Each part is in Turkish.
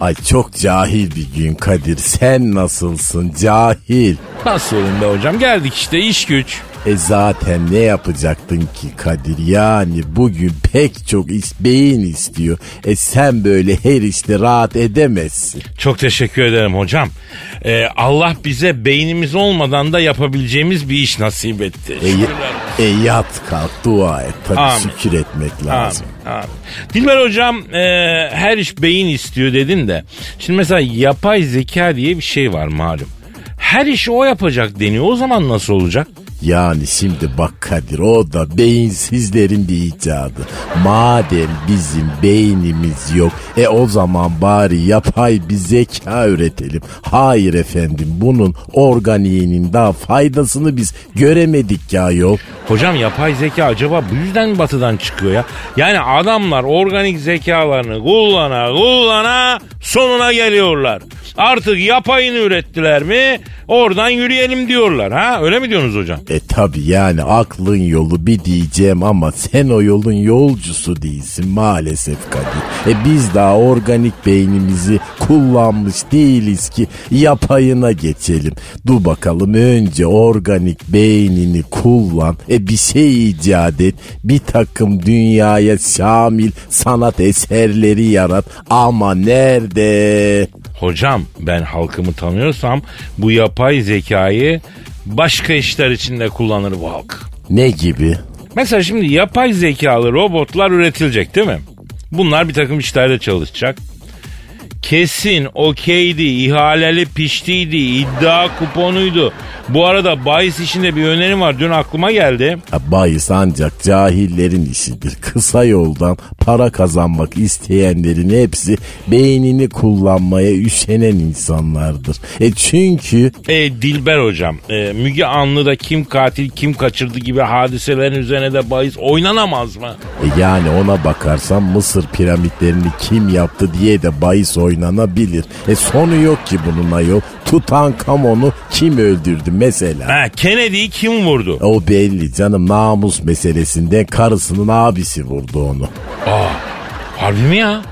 Ay çok cahil bir gün Kadir. Sen nasılsın cahil? Nasıl olayım be hocam? Geldik işte iş güç. E zaten ne yapacaktın ki Kadir? Yani bugün pek çok iş beyin istiyor. E sen böyle her işte rahat edemezsin. Çok teşekkür ederim hocam. Ee, Allah bize beynimiz olmadan da yapabileceğimiz bir iş nasip etti. E, e yat kalk dua et. Tabii Amin. şükür etmek lazım. Amin, amin. Dilber hocam e, her iş beyin istiyor dedin de. Şimdi mesela yapay zeka diye bir şey var malum. Her işi o yapacak deniyor. O zaman nasıl olacak? Yani şimdi bak Kadir o da beyinsizlerin bir icadı. Madem bizim beynimiz yok e o zaman bari yapay bir zeka üretelim. Hayır efendim bunun organiğinin daha faydasını biz göremedik ya yok. Hocam yapay zeka acaba bu yüzden mi batıdan çıkıyor ya? Yani adamlar organik zekalarını kullana kullana sonuna geliyorlar. Artık yapayını ürettiler mi oradan yürüyelim diyorlar ha öyle mi diyorsunuz hocam? E tabi yani aklın yolu bir diyeceğim ama sen o yolun yolcusu değilsin maalesef Kadir. E biz daha organik beynimizi kullanmış değiliz ki yapayına geçelim. Dur bakalım önce organik beynini kullan. E bir şey icat et. Bir takım dünyaya şamil sanat eserleri yarat. Ama nerede? Hocam ben halkımı tanıyorsam bu yapay zekayı başka işler için de kullanır bu halk. Ne gibi? Mesela şimdi yapay zekalı robotlar üretilecek değil mi? Bunlar bir takım işlerde çalışacak. Kesin okeydi, ihaleli piştiydi, iddia kuponuydu. Bu arada bahis işinde bir önerim var. Dün aklıma geldi. Bahis ancak cahillerin işidir. Kısa yoldan para kazanmak isteyenlerin hepsi beynini kullanmaya üşenen insanlardır. E çünkü E, Dilber hocam, e, Müge Anlı'da kim katil kim kaçırdı gibi hadiselerin üzerine de bahis oynanamaz mı? e yani ona bakarsan Mısır piramitlerini kim yaptı diye de bahis oynanabilir. E sonu yok ki bunun ayol. Tutankamon'u kim öldürdü mesela? Ha, Kennedy'yi kim vurdu? O belli canım namus meselesinde karısının abisi vurdu onu. Aa, harbi mi ya?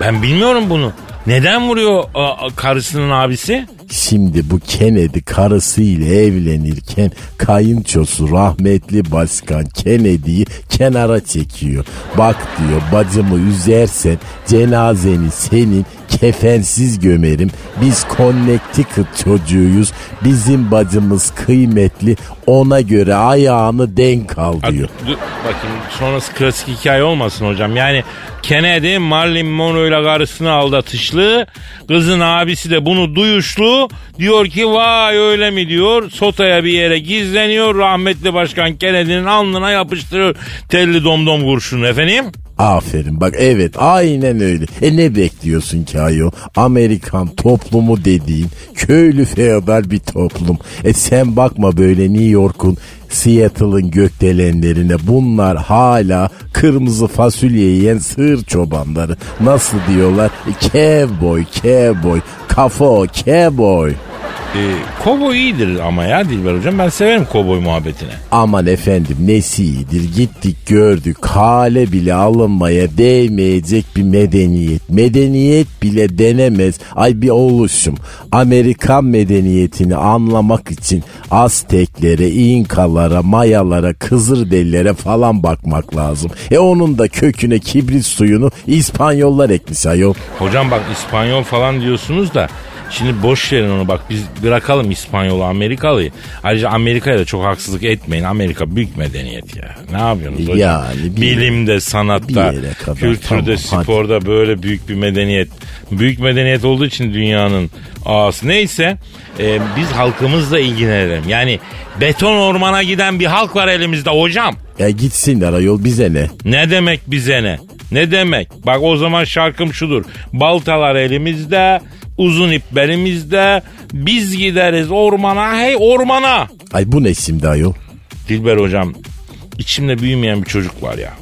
Ben bilmiyorum bunu. Neden vuruyor a, a, karısının abisi? Şimdi bu Kennedy karısıyla evlenirken kayınçosu rahmetli başkan Kennedy'yi kenara çekiyor. Bak diyor bacımı üzersen cenazeni senin kefensiz gömerim. Biz Connecticut çocuğuyuz. Bizim bacımız kıymetli. Ona göre ayağını denk al diyor. dur, bakayım sonrası klasik hikaye olmasın hocam. Yani Kennedy Marilyn Monroe ile karısını aldatışlı. Kızın abisi de bunu duyuşlu. Diyor ki vay öyle mi diyor. Sotaya bir yere gizleniyor. Rahmetli başkan Kennedy'nin alnına yapıştırıyor. Telli domdom kurşunu efendim. Aferin bak evet aynen öyle. E ne bekliyorsun ki ayol? Amerikan toplumu dediğin köylü feodal bir toplum. E sen bakma böyle New York'un Seattle'ın gökdelenlerine bunlar hala kırmızı fasulye yiyen sığır çobanları. Nasıl diyorlar? E, Cowboy, cowboy, kafo, cowboy. E, kovboy iyidir ama ya Dilber hocam. Ben severim kovboy muhabbetini. Aman efendim nesi iyidir gittik gördük hale bile alınmaya değmeyecek bir medeniyet. Medeniyet bile denemez. Ay bir oluşum. Amerikan medeniyetini anlamak için Azteklere, İnkalara, Mayalara, Kızılderililere falan bakmak lazım. E onun da köküne kibrit suyunu İspanyollar ekmiş ayol. Hocam bak İspanyol falan diyorsunuz da Şimdi boş verin onu bak biz bırakalım İspanyolu Amerikalıyı. Ayrıca Amerika'ya da çok haksızlık etmeyin. Amerika büyük medeniyet ya. Ne yapıyorsunuz hocam? Yani bir- Bilimde, sanatta, kadar, kültürde, tamam, sporda böyle büyük bir medeniyet. Büyük medeniyet olduğu için dünyanın ağası. Neyse e, biz halkımızla ilgilenelim. Yani beton ormana giden bir halk var elimizde hocam. Ya gitsinler ayol bize ne? Ne demek bize ne? Ne demek? Bak o zaman şarkım şudur. Baltalar elimizde, uzun ip belimizde. Biz gideriz ormana, hey ormana. Ay bu ne şimdi ayol? Dilber hocam, içimde büyümeyen bir çocuk var ya.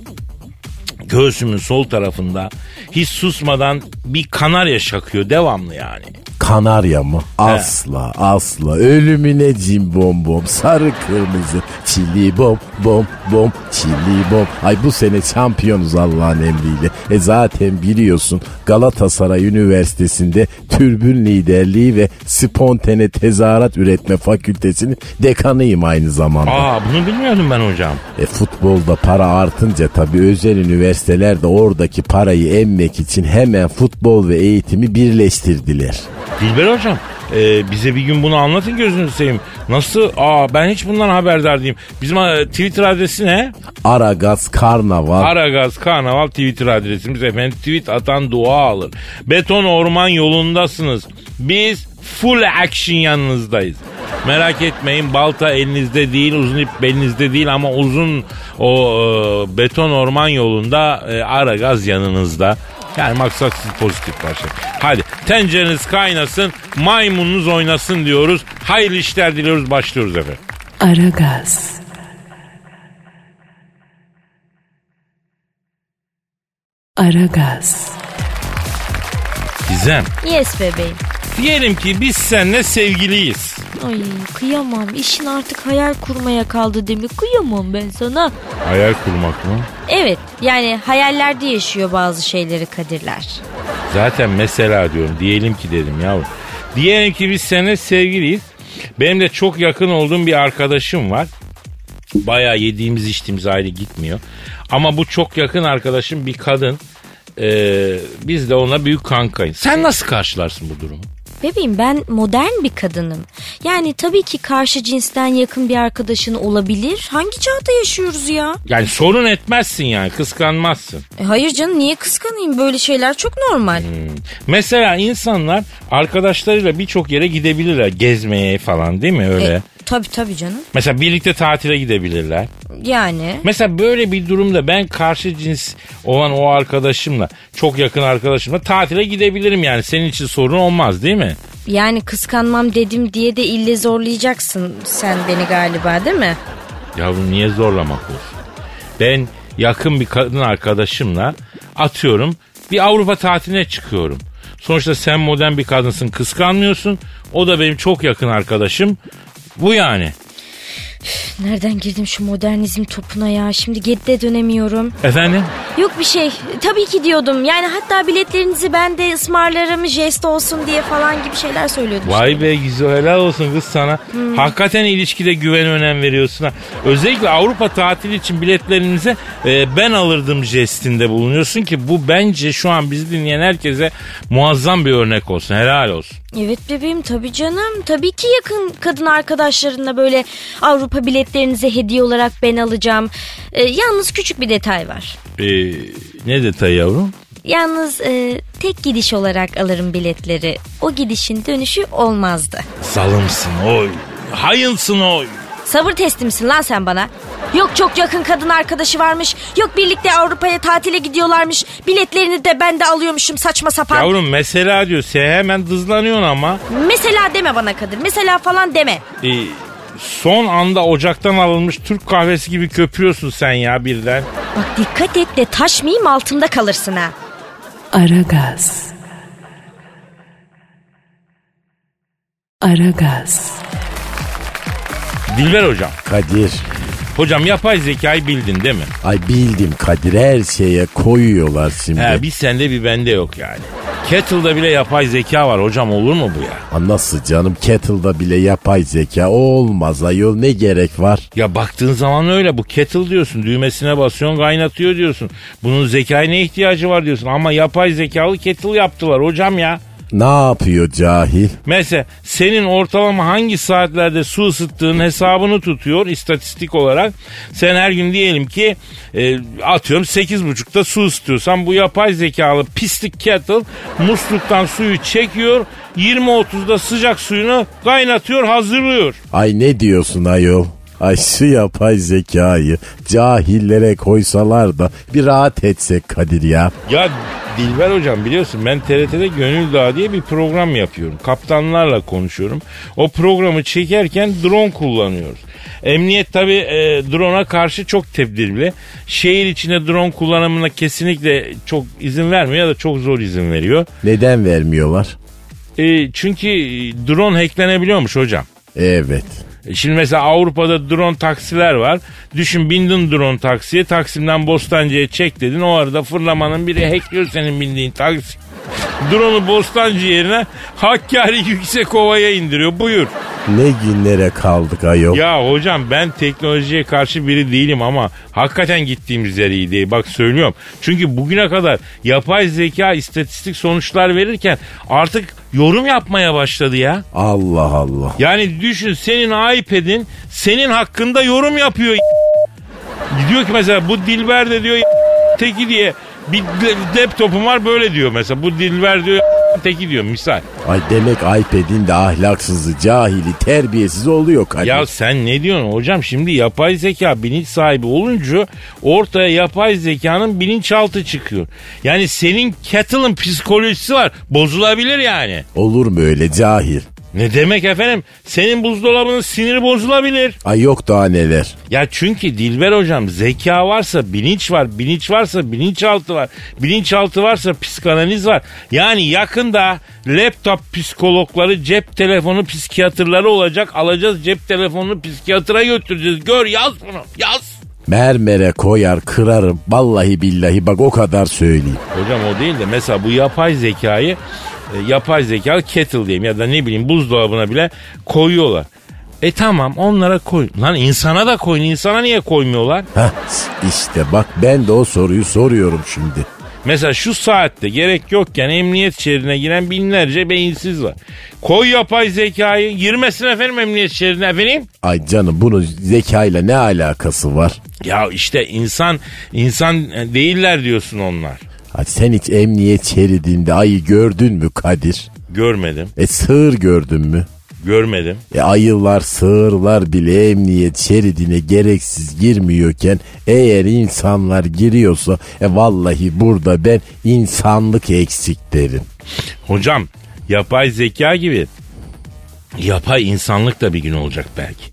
Göğsümün sol tarafında hiç susmadan bir kanarya şakıyor devamlı yani. Kanarya mı? Asla asla ölümüne cim bom bom sarı kırmızı çili bom bom bom çili bom. Ay bu sene şampiyonuz Allah'ın emriyle. E zaten biliyorsun Galatasaray Üniversitesi'nde türbün liderliği ve spontane tezahürat üretme fakültesinin dekanıyım aynı zamanda. Aa bunu bilmiyordum ben hocam. E futbolda para artınca tabii özel üniversiteler de oradaki parayı emmek için hemen futbol ve eğitimi birleştirdiler. Dilber hocam e, bize bir gün bunu anlatın gözünüzü seveyim. Nasıl? Aa ben hiç bundan haberdar değilim. Bizim e, Twitter adresi ne? Aragaz Karnaval Aragaz Karnaval Twitter adresimiz efendim. Tweet atan dua alır. Beton orman yolundasınız. Biz full action yanınızdayız. Merak etmeyin balta elinizde değil uzun ip belinizde değil ama uzun o e, beton orman yolunda e, Aragaz yanınızda. Yani maksat siz pozitif başlayın. Hadi tencereniz kaynasın, maymununuz oynasın diyoruz. Hayırlı işler diliyoruz, başlıyoruz efendim. Aragaz, Aragaz, Gizem, Yes bebeğim. Diyelim ki biz seninle sevgiliyiz. Ay kıyamam. İşin artık hayal kurmaya kaldı değil mi? Kıyamam ben sana. Hayal kurmak mı? Evet yani hayallerde yaşıyor bazı şeyleri Kadirler. Zaten mesela diyorum diyelim ki dedim yavrum. Diyelim ki biz seninle sevgiliyiz. Benim de çok yakın olduğum bir arkadaşım var. Bayağı yediğimiz içtiğimiz ayrı gitmiyor. Ama bu çok yakın arkadaşım bir kadın. Ee, biz de ona büyük kankayız. Sen nasıl karşılarsın bu durumu? Bebeğim ben modern bir kadınım. Yani tabii ki karşı cinsten yakın bir arkadaşın olabilir. Hangi çağda yaşıyoruz ya? Yani sorun etmezsin yani kıskanmazsın. E, hayır canım niye kıskanayım? Böyle şeyler çok normal. Mesela insanlar arkadaşlarıyla birçok yere gidebilirler. Gezmeye falan değil mi öyle? E, tabii tabii canım. Mesela birlikte tatile gidebilirler. Yani Mesela böyle bir durumda ben karşı cins olan o arkadaşımla çok yakın arkadaşımla tatile gidebilirim yani senin için sorun olmaz değil mi? yani kıskanmam dedim diye de ille zorlayacaksın sen beni galiba değil mi? Yavrum niye zorlamak olsun? Ben yakın bir kadın arkadaşımla atıyorum bir Avrupa tatiline çıkıyorum. Sonuçta sen modern bir kadınsın kıskanmıyorsun. O da benim çok yakın arkadaşım. Bu yani. Nereden girdim şu modernizm topuna ya? Şimdi geride dönemiyorum. Efendim? Yok bir şey. Tabii ki diyordum. Yani hatta biletlerinizi ben de ısmarlarım jest olsun diye falan gibi şeyler söylüyordum. Vay be güzel helal olsun kız sana. Hakikaten ilişkide güven önem veriyorsun ha. Özellikle Avrupa tatili için biletlerinize e, ben alırdım jestinde bulunuyorsun ki bu bence şu an bizi dinleyen herkese muazzam bir örnek olsun. Helal olsun. Evet bebeğim tabii canım. Tabii ki yakın kadın arkadaşlarınla böyle Avrupa biletlerinizi hediye olarak ben alacağım. Ee, yalnız küçük bir detay var. E, ne detay yavrum? Yalnız e, tek gidiş olarak alırım biletleri. O gidişin dönüşü olmazdı. Zalımsın oy. Hayınsın oy. Sabır testimsin lan sen bana. Yok çok yakın kadın arkadaşı varmış. Yok birlikte Avrupa'ya tatile gidiyorlarmış. Biletlerini de ben de alıyormuşum saçma sapan. Yavrum mesela diyor sen hemen dızlanıyorsun ama. Mesela deme bana Kadir. Mesela falan deme. E, son anda ocaktan alınmış Türk kahvesi gibi köpüyorsun sen ya birden. Bak dikkat et de taşmayayım altında kalırsın ha. Aragaz. Aragaz. Dilber hocam. Kadir. Hocam yapay zekayı bildin değil mi? Ay bildim Kadir her şeye koyuyorlar şimdi. He bir sende bir bende yok yani. Kettle'da bile yapay zeka var hocam olur mu bu ya? Ha, Nasıl canım kettle'da bile yapay zeka olmaz ayol ne gerek var? Ya baktığın zaman öyle bu kettle diyorsun düğmesine basıyorsun kaynatıyor diyorsun. Bunun zekaya ne ihtiyacı var diyorsun ama yapay zekalı kettle yaptılar hocam ya. Ne yapıyor cahil? Mesela senin ortalama hangi saatlerde su ısıttığın hesabını tutuyor istatistik olarak. Sen her gün diyelim ki e, atıyorum 8.30'da su ısıtıyorsan bu yapay zekalı pislik kettle musluktan suyu çekiyor 20.30'da sıcak suyunu kaynatıyor hazırlıyor. Ay ne diyorsun ayol? Ay şu yapay zekayı cahillere koysalar da bir rahat etsek Kadir ya. Ya Dilber hocam biliyorsun ben TRT'de Gönül Dağı diye bir program yapıyorum. Kaptanlarla konuşuyorum. O programı çekerken drone kullanıyoruz. Emniyet tabi e, drone'a karşı çok tedbirli. Şehir içinde drone kullanımına kesinlikle çok izin vermiyor ya da çok zor izin veriyor. Neden vermiyorlar? E, çünkü drone hacklenebiliyormuş hocam. Evet. E, Şimdi mesela Avrupa'da drone taksiler var. Düşün bindin drone taksiye Taksim'den Bostancı'ya çek dedin. O arada fırlamanın biri hackliyor senin bindiğin taksi. Drone'u Bostancı yerine Hakkari Yüksekova'ya indiriyor. Buyur. Ne günlere kaldık ayol. Ya hocam ben teknolojiye karşı biri değilim ama hakikaten gittiğimiz yer iyi değil. Bak söylüyorum. Çünkü bugüne kadar yapay zeka istatistik sonuçlar verirken artık yorum yapmaya başladı ya. Allah Allah. Yani düşün senin iPad'in senin hakkında yorum yapıyor. Diyor ki mesela bu Dilber de diyor teki diye bir laptopum var böyle diyor mesela. Bu Dilber diyor teki diyor misal. Ay demek iPad'in de ahlaksızı, cahili, terbiyesiz oluyor Kadir. Ya sen ne diyorsun hocam şimdi yapay zeka bilinç sahibi olunca ortaya yapay zekanın bilinçaltı çıkıyor. Yani senin kettle'ın psikolojisi var bozulabilir yani. Olur mu öyle cahil? Ne demek efendim senin buzdolabının siniri bozulabilir. Ay yok daha neler. Ya çünkü Dilber hocam zeka varsa bilinç var, bilinç varsa bilinçaltı var, bilinçaltı varsa psikanaliz var. Yani yakında laptop psikologları, cep telefonu psikiyatrları olacak. Alacağız cep telefonunu psikiyatra götüreceğiz. Gör yaz bunu, yaz. Mermere koyar kırarım. Vallahi billahi bak o kadar söyleyeyim. Hocam o değil de mesela bu yapay zekayı yapay zeka kettle diyeyim ya da ne bileyim buzdolabına bile koyuyorlar. E tamam onlara koy. Lan insana da koyun. insana niye koymuyorlar? Heh işte bak ben de o soruyu soruyorum şimdi. Mesela şu saatte gerek yokken emniyet şeridine giren binlerce beyinsiz var. Koy yapay zekayı girmesin efendim emniyet şeridine efendim. Ay canım bunun zekayla ne alakası var? Ya işte insan insan değiller diyorsun onlar. Sen hiç emniyet şeridinde ayı gördün mü Kadir? Görmedim. E sığır gördün mü? Görmedim. E ayılar sığırlar bile emniyet şeridine gereksiz girmiyorken eğer insanlar giriyorsa e vallahi burada ben insanlık eksik derim. Hocam yapay zeka gibi yapay insanlık da bir gün olacak belki.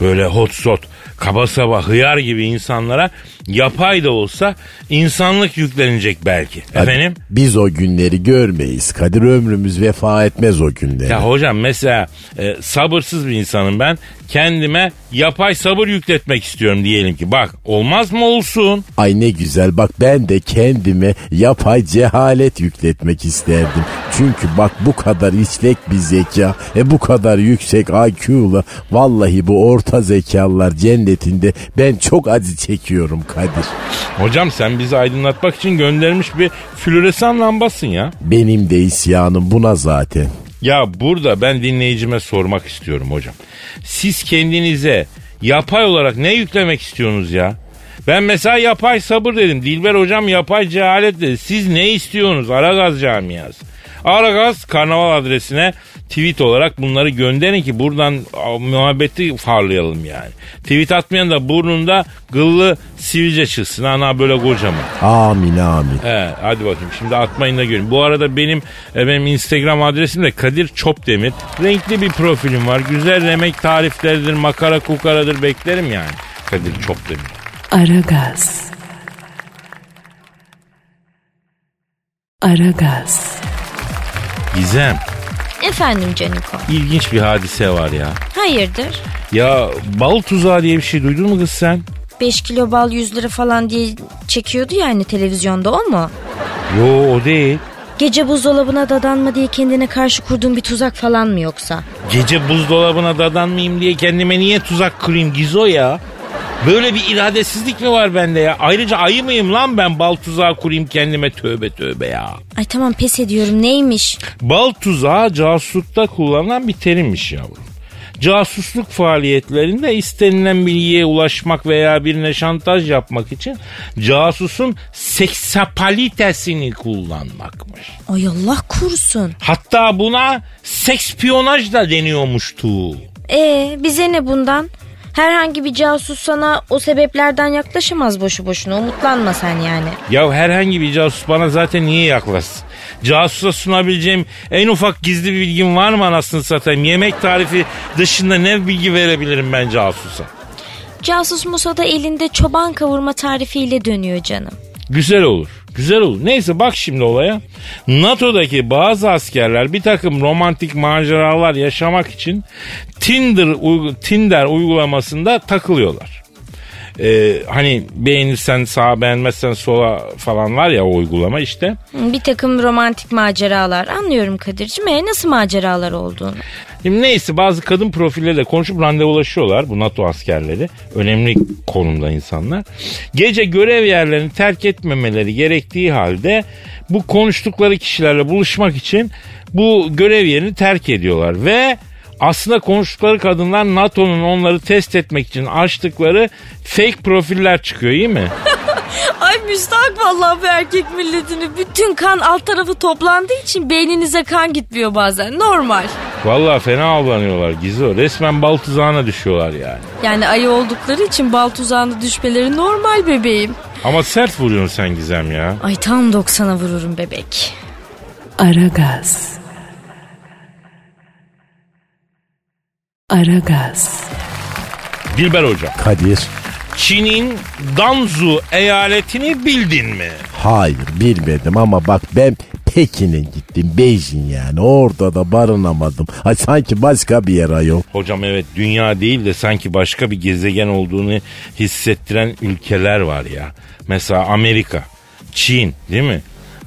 Böyle hot sot, kaba saba, hıyar gibi insanlara yapay da olsa insanlık yüklenecek belki. Hadi Efendim? Biz o günleri görmeyiz. Kadir ömrümüz vefa etmez o günleri. Ya hocam mesela e, sabırsız bir insanım ben. Kendime yapay sabır yükletmek istiyorum diyelim ki. Bak olmaz mı olsun? Ay ne güzel bak ben de kendime yapay cehalet yükletmek isterdim. Çünkü bak bu kadar işlek bir zeka e bu kadar yüksek IQ'la vallahi bu orta zekalılar cennetinde ben çok acı çekiyorum Kadir. Hocam sen bizi aydınlatmak için göndermiş bir floresan lambasın ya. Benim de isyanım buna zaten. Ya burada ben dinleyicime sormak istiyorum hocam. Siz kendinize yapay olarak ne yüklemek istiyorsunuz ya? Ben mesela yapay sabır dedim. Dilber hocam yapay cehalet dedi. Siz ne istiyorsunuz Aragaz camiası? Aragaz karnaval adresine tweet olarak bunları gönderin ki buradan muhabbeti farlayalım yani. Tweet atmayan da burnunda gıllı sivilce çıksın. Ana böyle kocaman. Amin amin. He, hadi bakayım şimdi atmayın da görün. Bu arada benim e, benim Instagram adresim de Kadir Çopdemir. Renkli bir profilim var. Güzel yemek tarifleridir, makara kukaradır beklerim yani. Kadir Çopdemir. Aragaz. Aragaz. Gizem Efendim Caniko. İlginç bir hadise var ya. Hayırdır? Ya bal tuzağı diye bir şey duydun mu kız sen? 5 kilo bal 100 lira falan diye çekiyordu ya hani televizyonda o mu? Yo o değil. Gece buzdolabına dadanma diye kendine karşı kurduğun bir tuzak falan mı yoksa? Gece buzdolabına dadanmayayım diye kendime niye tuzak kurayım Gizo ya? Böyle bir iradesizlik mi var bende ya? Ayrıca ayı mıyım lan ben bal tuzağı kurayım kendime tövbe tövbe ya. Ay tamam pes ediyorum neymiş? Bal tuzağı casuslukta kullanılan bir terimmiş yavrum. Casusluk faaliyetlerinde istenilen bilgiye ulaşmak veya birine şantaj yapmak için casusun seksapalitesini kullanmakmış. Ay Allah korusun. Hatta buna sekspiyonaj da deniyormuştu. Ee bize ne bundan? Herhangi bir casus sana o sebeplerden yaklaşamaz boşu boşuna. Umutlanma sen yani. Ya herhangi bir casus bana zaten niye yaklaşsın? Casusa sunabileceğim en ufak gizli bir bilgim var mı anasını satayım? Yemek tarifi dışında ne bilgi verebilirim ben casusa? Casus Musa da elinde çoban kavurma tarifiyle dönüyor canım. Güzel olur. Güzel olur. Neyse bak şimdi olaya. NATO'daki bazı askerler bir takım romantik maceralar yaşamak için Tinder, uygu- Tinder uygulamasında takılıyorlar. Ee, hani beğenirsen sağa beğenmezsen sola falan var ya o uygulama işte. Bir takım romantik maceralar. Anlıyorum Kadir'cim. E nasıl maceralar olduğunu? Şimdi neyse bazı kadın profilleriyle konuşup randevulaşıyorlar bu NATO askerleri. Önemli konumda insanlar. Gece görev yerlerini terk etmemeleri gerektiği halde bu konuştukları kişilerle buluşmak için bu görev yerini terk ediyorlar. Ve aslında konuştukları kadınlar NATO'nun onları test etmek için açtıkları fake profiller çıkıyor iyi mi? Ay müstahak vallahi bu erkek milletini. Bütün kan alt tarafı toplandığı için beyninize kan gitmiyor bazen. Normal. Vallahi fena avlanıyorlar Gizo. Resmen bal tuzağına düşüyorlar yani. Yani ayı oldukları için bal tuzağına düşmeleri normal bebeğim. Ama sert vuruyorsun sen Gizem ya. Ay tam 90'a vururum bebek. Aragaz. Aragaz. Dilber Hocam. Kadir. Çin'in Danzu eyaletini bildin mi? Hayır bilmedim ama bak ben Pekin'e gittim. Beijing yani. Orada da barınamadım. Ay sanki başka bir yer ayol. Hocam evet dünya değil de sanki başka bir gezegen olduğunu hissettiren ülkeler var ya. Mesela Amerika, Çin değil mi?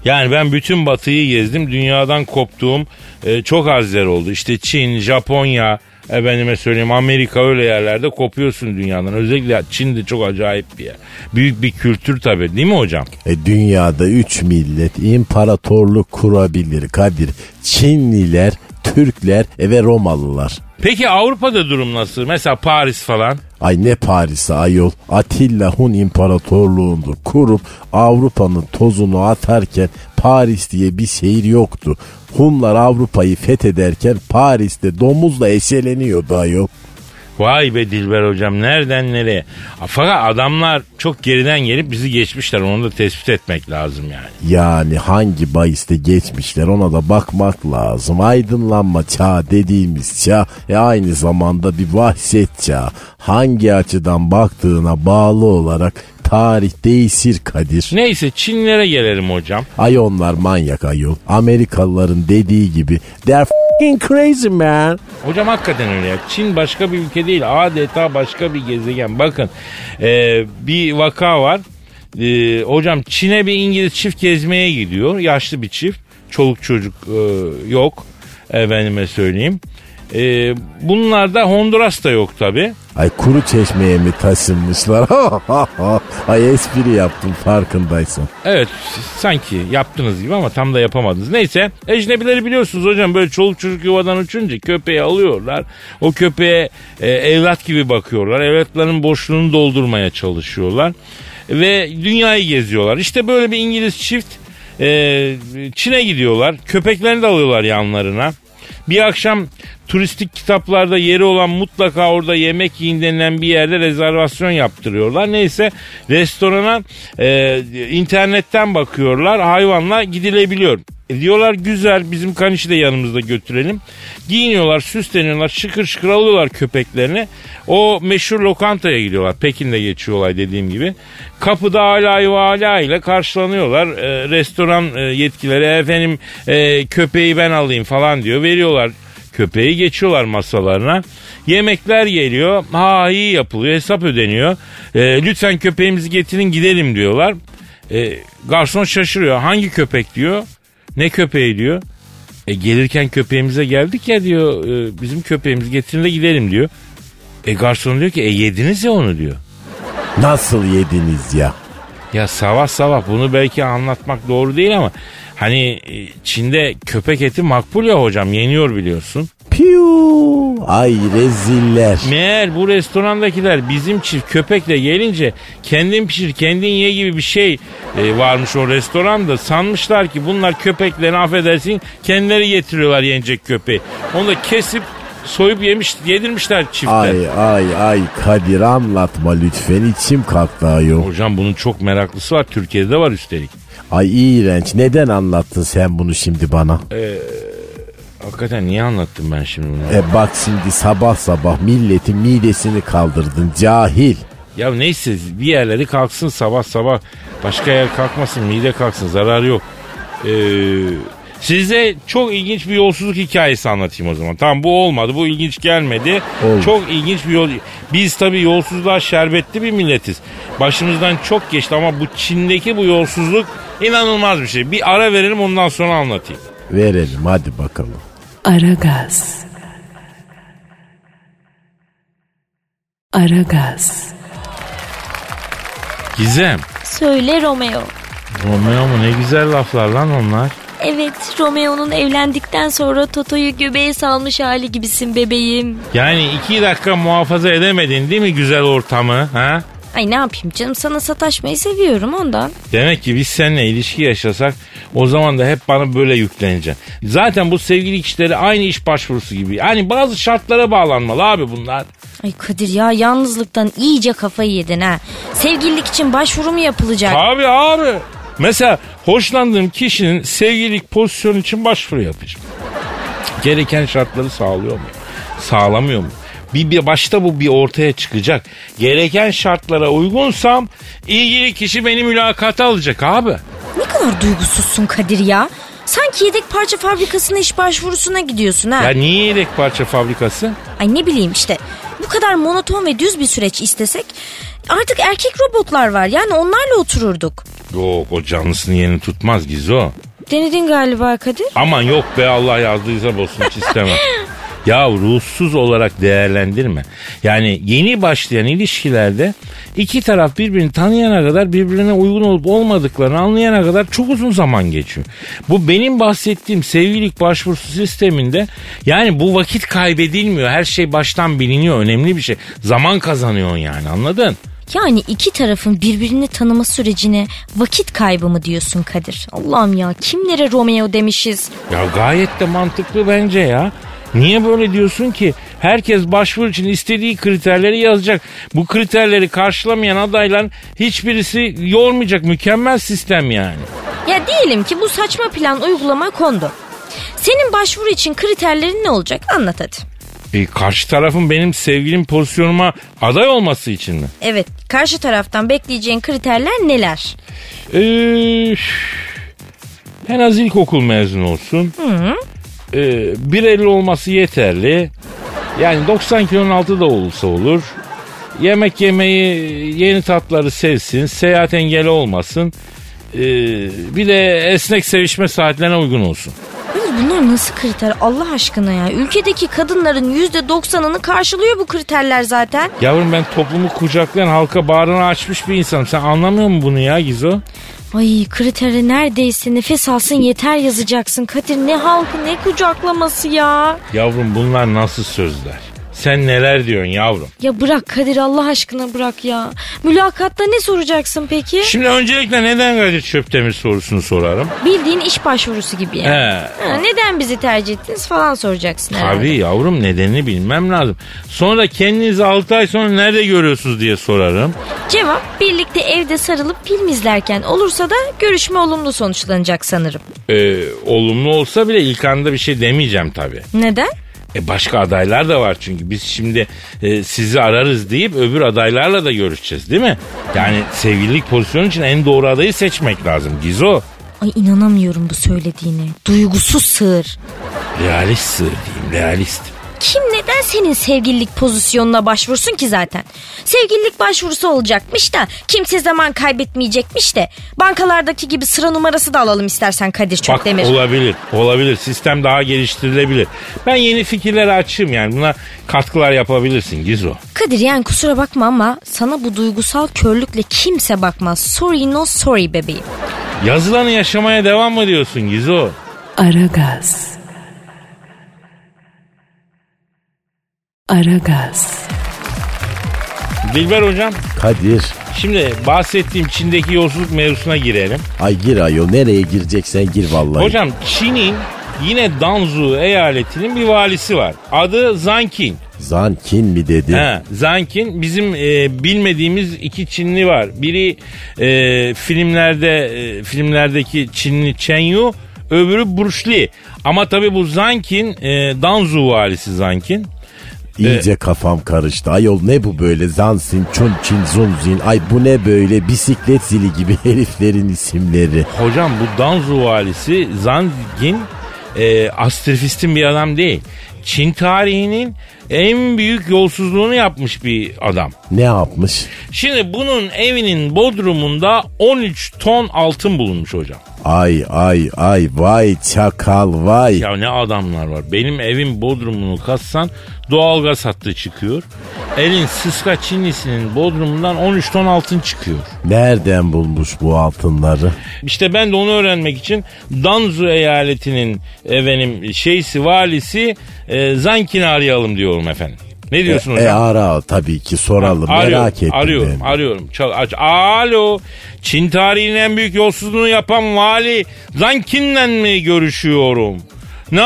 Yani ben bütün batıyı gezdim. Dünyadan koptuğum e, çok az yer oldu. İşte Çin, Japonya, efendime söyleyeyim Amerika öyle yerlerde kopuyorsun dünyadan. Özellikle Çin de çok acayip bir yer. Büyük bir kültür tabii değil mi hocam? E, dünyada üç millet imparatorluk kurabilir Kadir. Çinliler, Türkler e, ve Romalılar. Peki Avrupa'da durum nasıl? Mesela Paris falan. Ay ne Paris'i ayol. Atilla Hun İmparatorluğu'ndu. Kurup Avrupa'nın tozunu atarken Paris diye bir şehir yoktu. Hunlar Avrupa'yı fethederken Paris'te domuzla eşeleniyordu ayol. Vay be Dilber hocam nereden nereye? Fakat adamlar çok geriden gelip bizi geçmişler onu da tespit etmek lazım yani. Yani hangi bahiste geçmişler ona da bakmak lazım. Aydınlanma çağı dediğimiz çağ e aynı zamanda bir vahşet çağı. Hangi açıdan baktığına bağlı olarak tarih değişir Kadir. Neyse Çinlere gelelim hocam. Ay onlar manyak ayol. Amerikalıların dediği gibi they're f***ing crazy man. Hocam hakikaten öyle ya. Çin başka bir ülke değil adeta başka bir gezegen. Bakın e, bir vaka var. E, hocam Çin'e bir İngiliz çift gezmeye gidiyor. Yaşlı bir çift. Çoluk çocuk e, yok. Efendime söyleyeyim. E, bunlar da Honduras'ta yok tabi. Ay kuru çeşmeye mi taşınmışlar? Ay espri yaptım farkındaysan. Evet sanki yaptınız gibi ama tam da yapamadınız. Neyse ecnebileri biliyorsunuz hocam böyle çoluk çocuk yuvadan uçunca köpeği alıyorlar. O köpeğe e, evlat gibi bakıyorlar. Evlatların boşluğunu doldurmaya çalışıyorlar. Ve dünyayı geziyorlar. İşte böyle bir İngiliz çift e, Çin'e gidiyorlar. Köpeklerini de alıyorlar yanlarına. Bir akşam turistik kitaplarda yeri olan mutlaka orada yemek yiyin denilen bir yerde rezervasyon yaptırıyorlar. Neyse restorana e, internetten bakıyorlar hayvanla gidilebiliyor. E diyorlar güzel bizim kanişi de yanımızda götürelim. Giyiniyorlar süsleniyorlar şıkır şıkır alıyorlar köpeklerini. O meşhur lokantaya gidiyorlar. Pekin'de geçiyor olay dediğim gibi. Kapıda ala ve ala ile karşılanıyorlar. E, restoran e, yetkileri efendim e, köpeği ben alayım falan diyor. Veriyorlar köpeği geçiyorlar masalarına. Yemekler geliyor. Ha iyi yapılıyor hesap ödeniyor. E, lütfen köpeğimizi getirin gidelim diyorlar. E, garson şaşırıyor. Hangi köpek diyor. Ne köpeği diyor. E gelirken köpeğimize geldik ya diyor. E, bizim köpeğimizi getirin de gidelim diyor. E garson diyor ki e yediniz ya onu diyor. Nasıl yediniz ya? Ya sabah sabah bunu belki anlatmak doğru değil ama hani e, Çin'de köpek eti makbul ya hocam yeniyor biliyorsun. Piu. Ay reziller. Meğer bu restorandakiler bizim çift köpekle gelince kendin pişir kendin ye gibi bir şey e, varmış o restoranda. Sanmışlar ki bunlar köpeklerini affedersin kendileri getiriyorlar yenecek köpeği. Onu da kesip soyup yemiş yedirmişler çifte. Ay ay ay Kadir anlatma lütfen içim kalktı ayol. Hocam bunun çok meraklısı var Türkiye'de de var üstelik. Ay iğrenç neden anlattın sen bunu şimdi bana? Hakikaten niye anlattım ben şimdi bunu? E bak şimdi sabah sabah milletin midesini kaldırdın cahil. Ya neyse bir yerleri kalksın sabah sabah. Başka yer kalkmasın mide kalksın zararı yok. Ee, size çok ilginç bir yolsuzluk hikayesi anlatayım o zaman. Tamam bu olmadı bu ilginç gelmedi. Olur. Çok ilginç bir yol. Biz tabii yolsuzluğa şerbetli bir milletiz. Başımızdan çok geçti ama bu Çin'deki bu yolsuzluk inanılmaz bir şey. Bir ara verelim ondan sonra anlatayım. Verelim hadi bakalım. Aragaz. Aragaz. Gizem. Söyle Romeo. Romeo mu ne güzel laflar lan onlar. Evet Romeo'nun evlendikten sonra Toto'yu göbeğe salmış hali gibisin bebeğim. Yani iki dakika muhafaza edemedin değil mi güzel ortamı ha? Ay ne yapayım canım sana sataşmayı seviyorum ondan. Demek ki biz seninle ilişki yaşasak o zaman da hep bana böyle yükleneceksin. Zaten bu sevgili kişileri aynı iş başvurusu gibi. Yani bazı şartlara bağlanmalı abi bunlar. Ay Kadir ya yalnızlıktan iyice kafayı yedin ha. Sevgililik için başvuru mu yapılacak? Abi abi. Mesela hoşlandığım kişinin sevgililik pozisyonu için başvuru yapacağım. Gereken şartları sağlıyor mu? Sağlamıyor mu? Bir, bir başta bu bir ortaya çıkacak. Gereken şartlara uygunsam ilgili kişi beni mülakata alacak abi. Ne kadar duygusuzsun Kadir ya. Sanki yedek parça fabrikasına iş başvurusuna gidiyorsun ha. Ya niye yedek parça fabrikası? Ay ne bileyim işte bu kadar monoton ve düz bir süreç istesek artık erkek robotlar var yani onlarla otururduk. Yok o canlısının yerini tutmaz Gizo. Denedin galiba Kadir. Aman yok be Allah yazdıysa bozsun hiç istemem. Ya ruhsuz olarak değerlendirme. Yani yeni başlayan ilişkilerde iki taraf birbirini tanıyana kadar birbirine uygun olup olmadıklarını anlayana kadar çok uzun zaman geçiyor. Bu benim bahsettiğim sevgililik başvurusu sisteminde yani bu vakit kaybedilmiyor. Her şey baştan biliniyor. Önemli bir şey. Zaman kazanıyorsun yani anladın? Yani iki tarafın birbirini tanıma sürecine vakit kaybı mı diyorsun Kadir? Allah'ım ya kimlere Romeo demişiz? Ya gayet de mantıklı bence ya. Niye böyle diyorsun ki? Herkes başvuru için istediği kriterleri yazacak. Bu kriterleri karşılamayan adayların hiçbirisi yormayacak. Mükemmel sistem yani. Ya diyelim ki bu saçma plan uygulama kondu. Senin başvuru için kriterlerin ne olacak? Anlat hadi. E, karşı tarafın benim sevgilim pozisyonuma aday olması için mi? Evet, karşı taraftan bekleyeceğin kriterler neler? Ee, en az ilkokul mezunu olsun. Ee, 1.50 olması yeterli. Yani 90 kilonun altı da olursa olur. Yemek yemeyi, yeni tatları sevsin. Seyahat engeli olmasın. Ee, bir de esnek sevişme saatlerine uygun olsun. Bunlar nasıl kriter Allah aşkına ya? Ülkedeki kadınların yüzde doksanını karşılıyor bu kriterler zaten. Yavrum ben toplumu kucaklayan halka bağrını açmış bir insanım. Sen anlamıyor musun bunu ya Gizo? Ay kriteri neredeyse nefes alsın yeter yazacaksın. Kadir ne halkı ne kucaklaması ya. Yavrum bunlar nasıl sözler? Sen neler diyorsun yavrum? Ya bırak Kadir Allah aşkına bırak ya. Mülakatta ne soracaksın peki? Şimdi öncelikle neden Kadir Çöptemir sorusunu sorarım. Bildiğin iş başvurusu gibi yani. He. Ha, neden bizi tercih ettiniz falan soracaksın herhalde. Tabii yavrum nedenini bilmem lazım. Sonra kendinizi 6 ay sonra nerede görüyorsunuz diye sorarım. Cevap birlikte evde sarılıp film izlerken olursa da görüşme olumlu sonuçlanacak sanırım. Ee, olumlu olsa bile ilk anda bir şey demeyeceğim tabii. Neden? E başka adaylar da var çünkü biz şimdi e, sizi ararız deyip öbür adaylarla da görüşeceğiz değil mi? Yani sevgililik pozisyonu için en doğru adayı seçmek lazım Gizo. Ay inanamıyorum bu söylediğine. Duygusuz sığır. Realist sığır diyeyim realist. Kim neden senin sevgililik pozisyonuna başvursun ki zaten? Sevgililik başvurusu olacakmış da kimse zaman kaybetmeyecekmiş de bankalardaki gibi sıra numarası da alalım istersen Kadir Bak Çöpdemir. olabilir olabilir sistem daha geliştirilebilir. Ben yeni fikirlere açığım yani buna katkılar yapabilirsin Gizo. Kadir yani kusura bakma ama sana bu duygusal körlükle kimse bakmaz. Sorry no sorry bebeğim. Yazılanı yaşamaya devam mı diyorsun Gizo? Aragaz. Aragaz. Dilber hocam Kadir. şimdi bahsettiğim Çin'deki yolsuzluk mevzusuna girelim. Ay gir ayol nereye gireceksen gir vallahi. Hocam Çin'in yine Danzu eyaletinin bir valisi var. Adı Zankin. Zankin mi dedi? He, Zankin bizim e, bilmediğimiz iki Çinli var. Biri e, filmlerde e, filmlerdeki Çinli Chen Yu, öbürü Bruce Lee. Ama tabii bu Zankin e, Danzu valisi Zankin. İyice kafam karıştı. Ayol ne bu böyle? Zansin, Çunçin, Zunzin. Ay bu ne böyle? Bisiklet zili gibi heriflerin isimleri. Hocam bu Danzu valisi Zankin e, astrofistin bir adam değil. Çin tarihinin en büyük yolsuzluğunu yapmış bir adam. Ne yapmış? Şimdi bunun evinin bodrumunda 13 ton altın bulunmuş hocam. Ay ay ay vay çakal vay. Ya ne adamlar var. Benim evin bodrumunu katsan doğalgaz hattı çıkıyor. Elin sıska Çinlisinin bodrumundan 13 ton altın çıkıyor. Nereden bulmuş bu altınları? İşte ben de onu öğrenmek için Danzu eyaletinin efendim şeysi valisi e, Zankin'i arayalım diyorum efendim. Ne diyorsun E, hocam? ara tabii ki soralım Arıyorum, merak ettim. arıyorum, ben. arıyorum. Çal, aç. Alo, Çin tarihinin en büyük yolsuzluğunu yapan vali Zankin'le mi görüşüyorum? Ne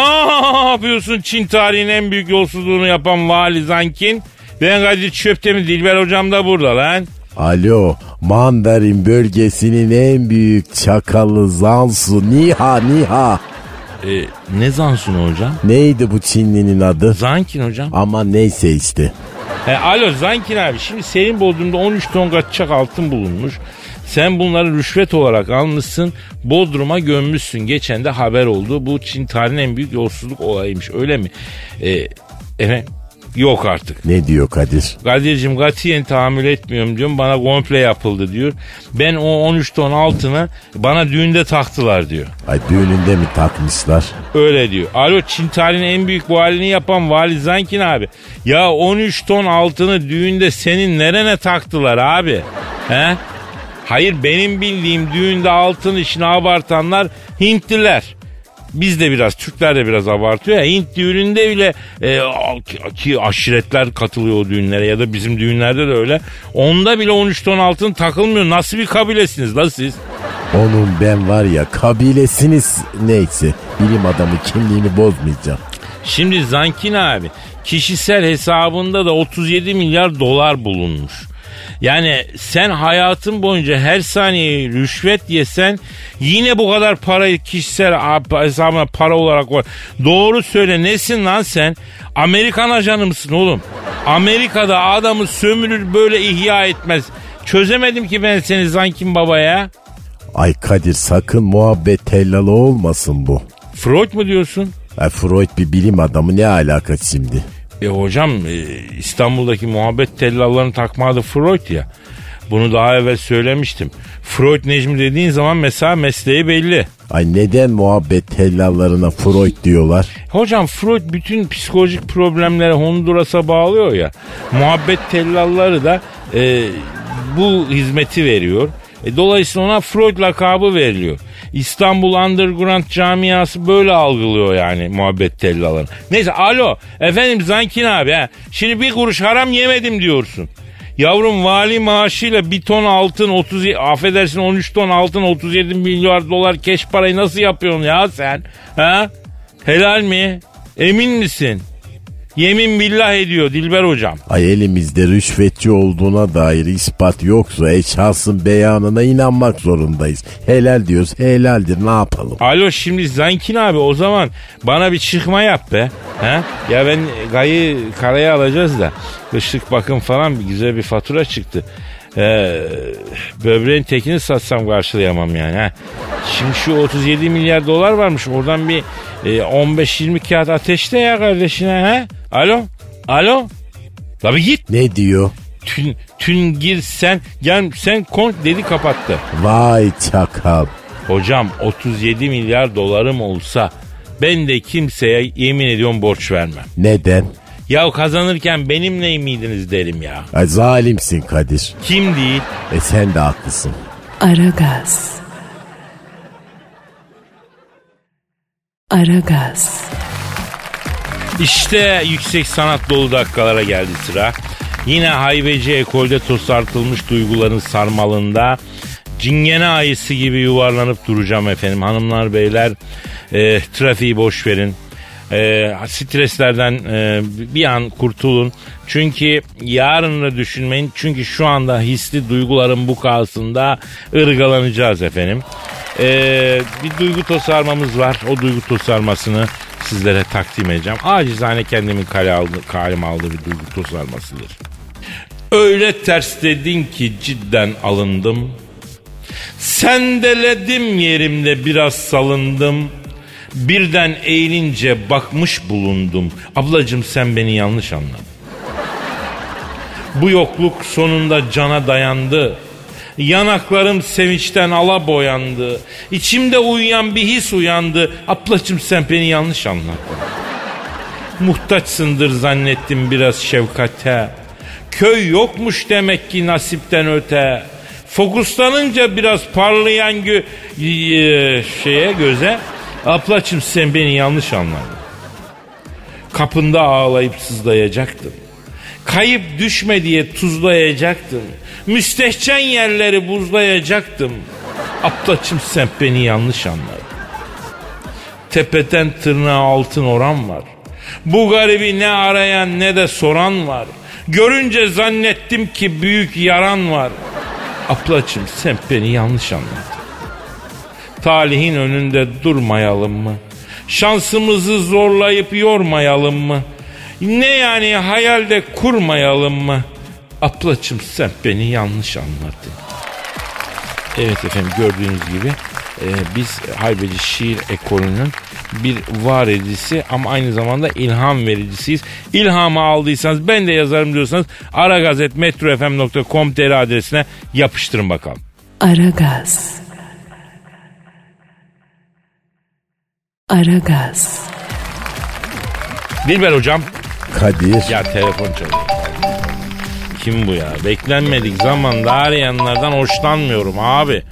yapıyorsun Çin tarihinin en büyük yolsuzluğunu yapan vali Zankin? Ben Kadir Çöptemir Dilber hocam da burada lan. Alo Mandarin bölgesinin en büyük çakalı Zansu Niha Niha. E, ne Zansun hocam? Neydi bu Çinlinin adı? Zankin hocam. Ama neyse işte. E, alo Zankin abi şimdi senin Bodrum'da 13 ton kaçacak altın bulunmuş. Sen bunları rüşvet olarak almışsın. Bodrum'a gömmüşsün. Geçen de haber oldu. Bu Çin tarihinin en büyük yolsuzluk olayıymış. Öyle mi? E, evet. Yok artık. Ne diyor Kadir? Kadir'cim katiyen tahammül etmiyorum diyorum. Bana komple yapıldı diyor. Ben o 13 ton altını bana düğünde taktılar diyor. Ay düğününde mi takmışlar? Öyle diyor. Alo Çin tarihinin en büyük valini yapan Vali Zankin abi. Ya 13 ton altını düğünde senin nerene taktılar abi? He? Hayır benim bildiğim düğünde altın işini abartanlar Hintliler. Biz de biraz Türkler de biraz abartıyor ya. Hint düğününde bile e, ki aşiretler katılıyor o düğünlere ya da bizim düğünlerde de öyle. Onda bile 13 ton altın takılmıyor. Nasıl bir kabilesiniz la siz? Onun ben var ya kabilesiniz neyse bilim adamı kimliğini bozmayacağım. Şimdi Zankin abi kişisel hesabında da 37 milyar dolar bulunmuş. Yani sen hayatın boyunca her saniye rüşvet yesen yine bu kadar parayı kişisel hesabına para olarak var. Doğru söyle nesin lan sen? Amerikan ajanı mısın oğlum? Amerika'da adamı sömürür böyle ihya etmez. Çözemedim ki ben seni Zankin baba ya. Ay Kadir sakın muhabbet tellalı olmasın bu. Freud mu diyorsun? Ay Freud bir bilim adamı ne alaka şimdi? E hocam e, İstanbul'daki muhabbet tellallarını takma adı Freud ya. Bunu daha evvel söylemiştim. Freud Necmi dediğin zaman mesela mesleği belli. Ay neden muhabbet tellallarına Freud diyorlar? Hocam Freud bütün psikolojik problemleri Honduras'a bağlıyor ya. Muhabbet tellalları da e, bu hizmeti veriyor. E, dolayısıyla ona Freud lakabı veriliyor. İstanbul Underground camiası böyle algılıyor yani muhabbet tellalarını. Neyse alo efendim Zankin abi ha. Şimdi bir kuruş haram yemedim diyorsun. Yavrum vali maaşıyla bir ton altın 30 affedersin 13 ton altın 37 milyar dolar keş parayı nasıl yapıyorsun ya sen? Ha? Helal mi? Emin misin? Yemin billah ediyor Dilber hocam. Ay elimizde rüşvetçi olduğuna dair ispat yoksa eşhasın beyanına inanmak zorundayız. Helal diyoruz helaldir ne yapalım? Alo şimdi Zankin abi o zaman bana bir çıkma yap be. He? Ya ben gayı karaya alacağız da kışlık bakım falan bir güzel bir fatura çıktı. Ee, böbreğin tekini satsam karşılayamam yani. Ha. Şimdi şu 37 milyar dolar varmış oradan bir e, 15-20 kağıt ateşte ya kardeşine. Ha? Alo? Alo? Tabii git. Ne diyor? Tün, tün gir sen gel sen kon dedi kapattı. Vay çakal. Hocam 37 milyar dolarım olsa ben de kimseye yemin ediyorum borç vermem. Neden? Ya kazanırken benimle miydiniz derim ya. Ay zalimsin Kadir. Kim değil? E sen de haklısın. Aragaz. Aragaz. İşte yüksek sanat dolu dakikalara geldi sıra. Yine haybeci ekolde tosartılmış duyguların sarmalında cingene ayısı gibi yuvarlanıp duracağım efendim. Hanımlar beyler e, trafiği boş verin. E, streslerden e, bir an kurtulun. Çünkü yarını düşünmeyin. Çünkü şu anda hisli duyguların bu kalsında ırgalanacağız efendim. E, bir duygu tosarmamız var. O duygu tosarmasını sizlere takdim edeceğim. Acizane kendimin kale aldı, kaleme aldığı bir duygu tosarmasıdır. Öyle ters dedin ki cidden alındım. Sendeledim yerimde biraz salındım. Birden eğilince bakmış bulundum. Ablacım sen beni yanlış anladın. Bu yokluk sonunda cana dayandı. Yanaklarım sevinçten ala boyandı. İçimde uyuyan bir his uyandı. Ablacım sen beni yanlış anladın. Muhtaçsındır zannettim biraz şefkate. Köy yokmuş demek ki nasipten öte. Fokuslanınca biraz parlayan gö y- şeye göze. Ablacım sen beni yanlış anladın. Kapında ağlayıp sızlayacaktım. Kayıp düşme diye tuzlayacaktım. Müstehcen yerleri buzlayacaktım. Ablacım sen beni yanlış anladın. Tepeden tırnağa altın oran var. Bu garibi ne arayan ne de soran var. Görünce zannettim ki büyük yaran var. Ablacım sen beni yanlış anladın. Talihin önünde durmayalım mı? Şansımızı zorlayıp yormayalım mı? Ne yani hayalde kurmayalım mı? Ablacım sen beni yanlış anladın. Evet efendim gördüğünüz gibi e, biz haybeci şiir ekolünün bir var edicisi ama aynı zamanda ilham vericisiyiz. İlhamı aldıysanız ben de yazarım diyorsanız aragazetmetrofm.com.tr adresine yapıştırın bakalım. Aragaz. Aragaz. Dilber hocam Kadir. ya telefon çalıyor. Kim bu ya? Beklenmedik zamanda arayanlardan hoşlanmıyorum abi.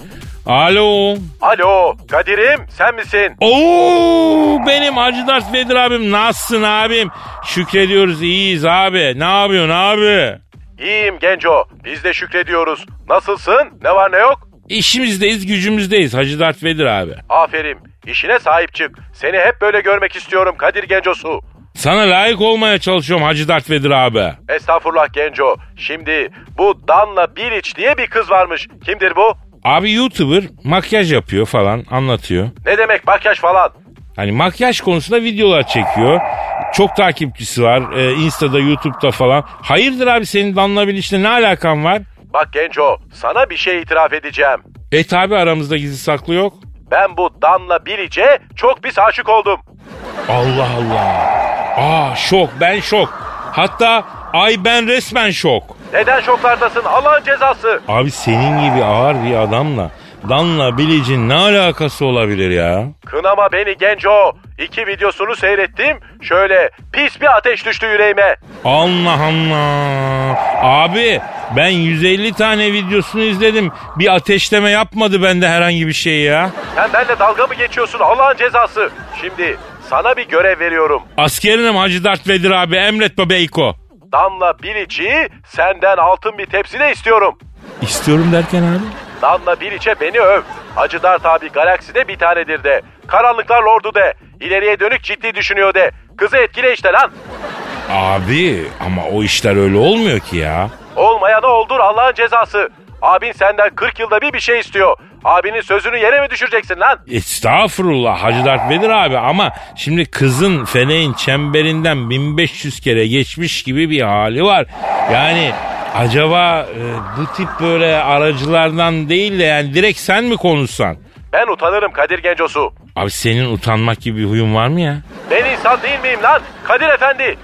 Alo. Alo Kadir'im sen misin? Oo benim Hacı Dert Vedir abim nasılsın abim? Şükrediyoruz iyiyiz abi. Ne yapıyorsun abi? İyiyim Genco biz de şükrediyoruz. Nasılsın ne var ne yok? İşimizdeyiz gücümüzdeyiz Hacı Dert Vedir abi. Aferin işine sahip çık. Seni hep böyle görmek istiyorum Kadir Gencosu. Sana layık olmaya çalışıyorum Hacı Dert Vedir abi. Estağfurullah Genco. Şimdi bu Danla Bilic diye bir kız varmış. Kimdir bu? Abi YouTuber makyaj yapıyor falan anlatıyor. Ne demek makyaj falan? Hani makyaj konusunda videolar çekiyor. Çok takipçisi var. Ee, Insta'da, YouTube'da falan. Hayırdır abi senin Danla Bilic'le ne alakan var? Bak Genco sana bir şey itiraf edeceğim. E tabi aramızda gizli saklı yok. Ben bu Danla Bilic'e çok pis aşık oldum. Allah Allah. Aa şok ben şok. Hatta ay ben resmen şok. Neden şoklardasın Allah'ın cezası? Abi senin gibi ağır bir adamla Danla Bilic'in ne alakası olabilir ya? Kınama beni Genco. iki videosunu seyrettim. Şöyle pis bir ateş düştü yüreğime. Allah Allah. Abi ben 150 tane videosunu izledim. Bir ateşleme yapmadı bende herhangi bir şey ya. Sen benimle dalga mı geçiyorsun Allah'ın cezası? Şimdi sana bir görev veriyorum. Askerinim Hacı Dert Vedir abi emret Beyko. Damla Bilic'i senden altın bir tepside istiyorum. İstiyorum derken abi. Danla Bilic'e beni öv. Hacı Dert abi galakside bir tanedir de. Karanlıklar lordu de. İleriye dönük ciddi düşünüyor de. Kızı etkile işte lan. Abi ama o işler öyle olmuyor ki ya. Olmayana oldur Allah'ın cezası. Abin senden 40 yılda bir bir şey istiyor. Abinin sözünü yere mi düşüreceksin lan? Estağfurullah Hacı Dert Vedir abi ama şimdi kızın feleğin çemberinden 1500 kere geçmiş gibi bir hali var. Yani acaba e, bu tip böyle aracılardan değil de yani direkt sen mi konuşsan? Ben utanırım Kadir Gencosu. Abi senin utanmak gibi bir huyun var mı ya? Ben insan değil miyim lan? Kadir Efendi.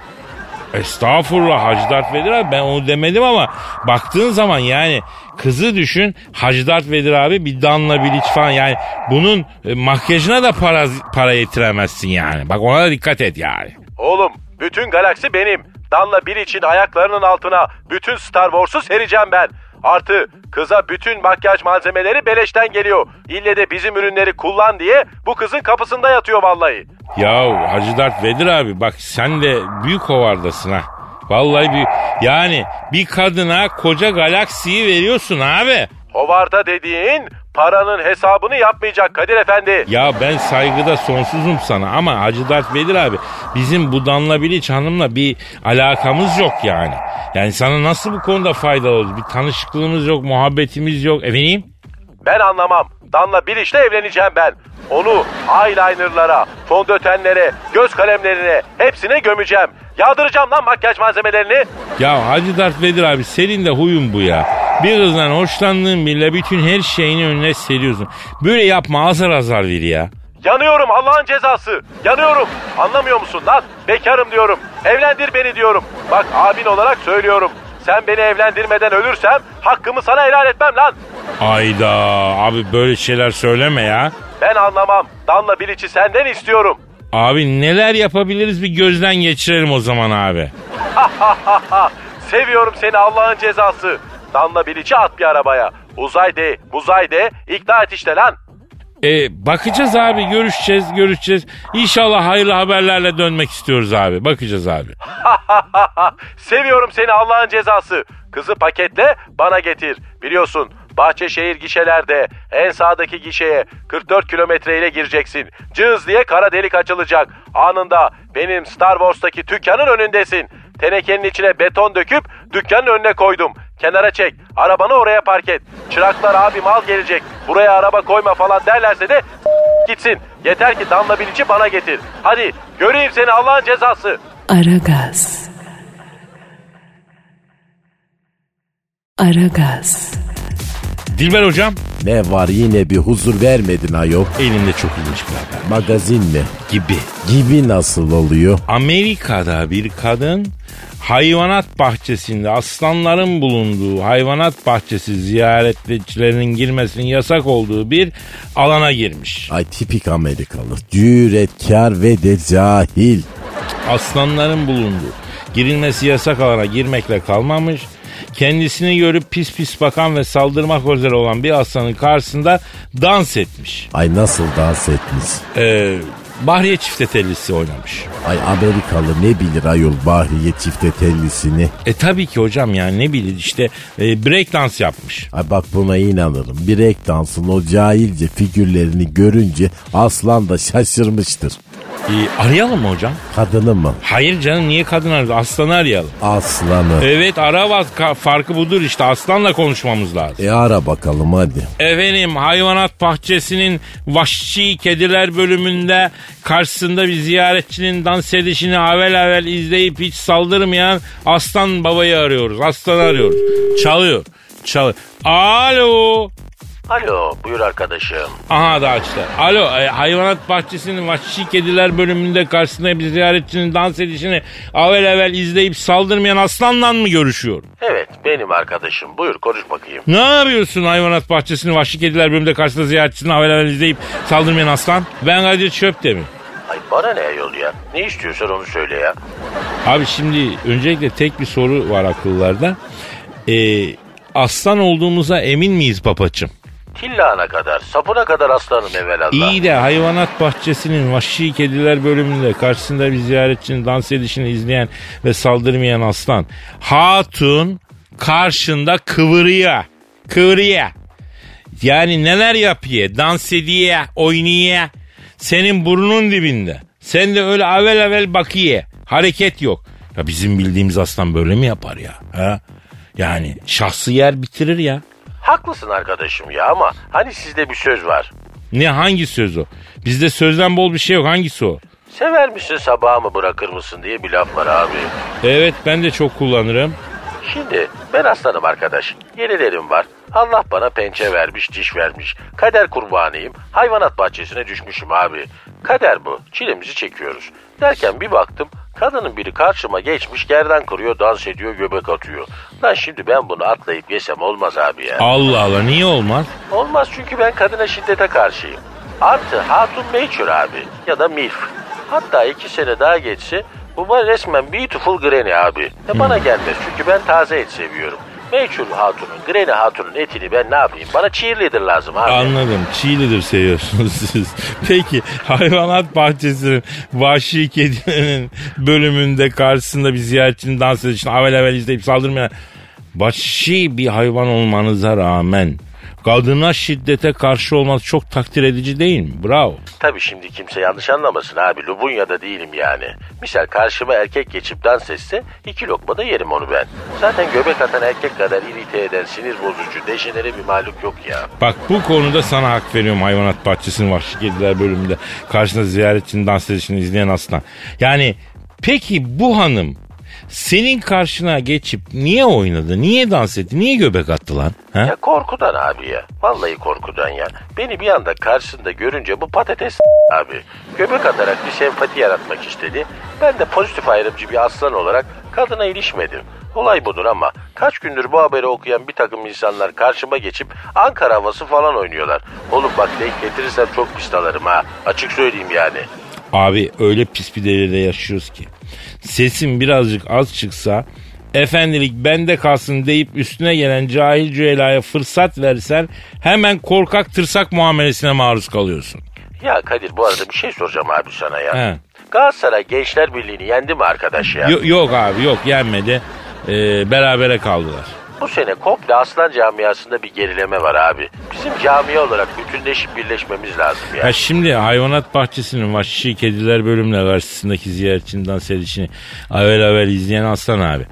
Estağfurullah Hacı Dert Vedir abi ben onu demedim ama baktığın zaman yani kızı düşün Hacı Dert Vedir abi bir Danla Bilic falan yani bunun e, makyajına da para, para yetiremezsin yani. Bak ona da dikkat et yani. Oğlum bütün galaksi benim. Danla Bilic'in ayaklarının altına bütün Star Wars'u sereceğim ben. Artı kıza bütün makyaj malzemeleri beleşten geliyor. İlle de bizim ürünleri kullan diye bu kızın kapısında yatıyor vallahi. Ya Hacı Dert Vedir abi bak sen de büyük hovardasın ha. Vallahi bir yani bir kadına koca galaksiyi veriyorsun abi. Hovarda dediğin paranın hesabını yapmayacak Kadir Efendi. Ya ben saygıda sonsuzum sana ama Hacı Dert Vedir abi bizim bu Danla Bilic hanımla bir alakamız yok yani. Yani sana nasıl bu konuda faydalı olur? Bir tanışıklığımız yok, muhabbetimiz yok. Efendim? Ben anlamam. Danla Bilic'le evleneceğim ben. Onu eyelinerlara, fondötenlere, göz kalemlerine hepsine gömeceğim. Yağdıracağım lan makyaj malzemelerini. Ya Hacı Dert Vedir abi senin de huyun bu ya. Bir kızdan hoşlandığın bile bütün her şeyini önüne seriyorsun. Böyle yapma azar azar ver ya. Yanıyorum Allah'ın cezası. Yanıyorum. Anlamıyor musun lan? Bekarım diyorum. Evlendir beni diyorum. Bak abin olarak söylüyorum. Sen beni evlendirmeden ölürsem hakkımı sana helal etmem lan. Ayda abi böyle şeyler söyleme ya. Ben anlamam. Danla Bilic'i senden istiyorum. Abi neler yapabiliriz bir gözden geçirelim o zaman abi. Seviyorum seni Allah'ın cezası. Danla Bilic'i at bir arabaya. Uzay de, muzay de, ikna et işte lan. E, bakacağız abi görüşeceğiz görüşeceğiz. İnşallah hayırlı haberlerle dönmek istiyoruz abi. Bakacağız abi. Seviyorum seni Allah'ın cezası. Kızı paketle bana getir. Biliyorsun Bahçeşehir gişelerde en sağdaki gişeye 44 kilometre ile gireceksin. Cız diye kara delik açılacak. Anında benim Star Wars'taki dükkanın önündesin. Tenekenin içine beton döküp dükkanın önüne koydum. Kenara çek. Arabanı oraya park et. Çıraklar abi mal gelecek. Buraya araba koyma falan derlerse de gitsin. Yeter ki damla bilici bana getir. Hadi göreyim seni Allah'ın cezası. Aragaz. Aragaz. Dilber hocam Ne var yine bir huzur vermedin ayol. elimde çok ilginç bir haber. Magazin mi? Gibi. Gibi nasıl oluyor? Amerika'da bir kadın hayvanat bahçesinde aslanların bulunduğu hayvanat bahçesi ziyaretçilerinin girmesinin yasak olduğu bir alana girmiş. Ay tipik Amerikalı. Cüretkar ve de cahil. Aslanların bulunduğu girilmesi yasak alana girmekle kalmamış. Kendisini görüp pis pis bakan ve saldırmak üzere olan bir aslanın karşısında dans etmiş. Ay nasıl dans etmiş. Ee, Bahriye çiftetellisi oynamış. Ay Amerikalı ne bilir ayol Bahriye çifte tellisini. E tabii ki hocam yani ne bilir işte e, break dans yapmış. Ay bak buna inanırım. Break dansın o cahilce figürlerini görünce aslan da şaşırmıştır. E, arayalım mı hocam? Kadını mı? Hayır canım niye kadın arıyoruz? Aslanı arayalım. Aslanı. Evet ara bak ka- farkı budur işte aslanla konuşmamız lazım. E ara bakalım hadi. Efendim hayvanat bahçesinin vahşi kediler bölümünde karşısında bir ziyaretçinin dans edişini avel avel izleyip hiç saldırmayan aslan babayı arıyoruz. Aslanı arıyoruz. Çalıyor. Çalıyor. Alo. Alo buyur arkadaşım. Aha da açtı. Alo e, hayvanat bahçesinin vahşi kediler bölümünde karşısında bir ziyaretçinin dans edişini avel avel izleyip saldırmayan aslanla mı görüşüyor? Evet benim arkadaşım buyur konuş bakayım. Ne yapıyorsun hayvanat bahçesinin vahşi kediler bölümünde karşısında ziyaretçisini avel avel izleyip saldırmayan aslan? Ben Kadir Çöptemir. Ay Bana ne yol ya? Ne istiyorsan onu söyle ya. Abi şimdi öncelikle tek bir soru var akıllarda. Ee, aslan olduğumuza emin miyiz papaçım? Tillağına kadar, sapına kadar aslanım evvelallah. İyi de hayvanat bahçesinin vahşi kediler bölümünde karşısında bir ziyaretçinin dans edişini izleyen ve saldırmayan aslan. Hatun karşında kıvırıyor. Kıvırıyor. Yani neler yapıyor? Dans ediyor, oynuyor. Senin burnun dibinde. Sen de öyle avel avel bakıyor. Hareket yok. Ya bizim bildiğimiz aslan böyle mi yapar ya? Ha? Yani şahsı yer bitirir ya. Haklısın arkadaşım ya ama hani sizde bir söz var. Ne hangi söz o? Bizde sözden bol bir şey yok. Hangisi o? Sever misin sabaha mı bırakır mısın diye bir laf var abi. Evet ben de çok kullanırım. Şimdi ben aslanım arkadaş. Yenilerim var. Allah bana pençe vermiş, diş vermiş. Kader kurbanıyım. Hayvanat bahçesine düşmüşüm abi. Kader bu. Çilemizi çekiyoruz. Derken bir baktım kadının biri karşıma geçmiş gerdan kırıyor, dans ediyor, göbek atıyor. Lan şimdi ben bunu atlayıp yesem olmaz abi ya. Allah Allah niye olmaz? Olmaz çünkü ben kadına şiddete karşıyım. Artı hatun mature abi ya da milf. Hatta iki sene daha geçse bu bana resmen beautiful granny abi. E bana gelmez çünkü ben taze et seviyorum. Mature hatunun, granny hatunun etini ben ne yapayım? Bana cheerleader lazım abi. Anladım. Cheerleader seviyorsunuz siz. Peki hayvanat bahçesinin vahşi kedilerin bölümünde karşısında bir ziyaretçinin dans edişini avel avel izleyip saldırmayan vahşi bir hayvan olmanıza rağmen kadına şiddete karşı olması çok takdir edici değil mi? Bravo. Tabii şimdi kimse yanlış anlamasın abi. Lubunya'da değilim yani. Misal karşıma erkek geçip dans etse iki lokma da yerim onu ben. Zaten göbek atan erkek kadar irite eden, sinir bozucu, dejenere bir mahluk yok ya. Bak bu konuda sana hak veriyorum hayvanat bahçesinin vahşi kediler bölümünde karşında ziyaretçinin dans edişini izleyen aslan. Yani peki bu hanım senin karşına geçip niye oynadı? Niye dans etti? Niye göbek attı lan? Ha? Ya korkudan abi ya. Vallahi korkudan ya. Beni bir anda karşısında görünce bu patates abi. Göbek atarak bir sempati yaratmak istedi. Ben de pozitif ayrımcı bir aslan olarak kadına ilişmedim. Olay budur ama kaç gündür bu haberi okuyan bir takım insanlar karşıma geçip Ankara havası falan oynuyorlar. Oğlum bak denk getirirsem çok pis dalarım ha. Açık söyleyeyim yani. Abi öyle pis bir devirde yaşıyoruz ki. Sesin birazcık az çıksa efendilik bende kalsın deyip üstüne gelen cahil cüelaya fırsat versen hemen korkak tırsak muamelesine maruz kalıyorsun. Ya Kadir bu arada bir şey soracağım abi sana ya. He. Galatasaray Gençler Birliği'ni yendi mi arkadaş ya? Yo- yok abi yok yenmedi. Ee, berabere kaldılar. Bu sene komple aslan camiasında bir gerileme var abi. Bizim camia olarak bütünleşip birleşmemiz lazım ya. Ha şimdi hayvanat bahçesinin vahşi kediler bölümüne karşısındaki ziyaretçinin dans edişini avel avel izleyen aslan abi.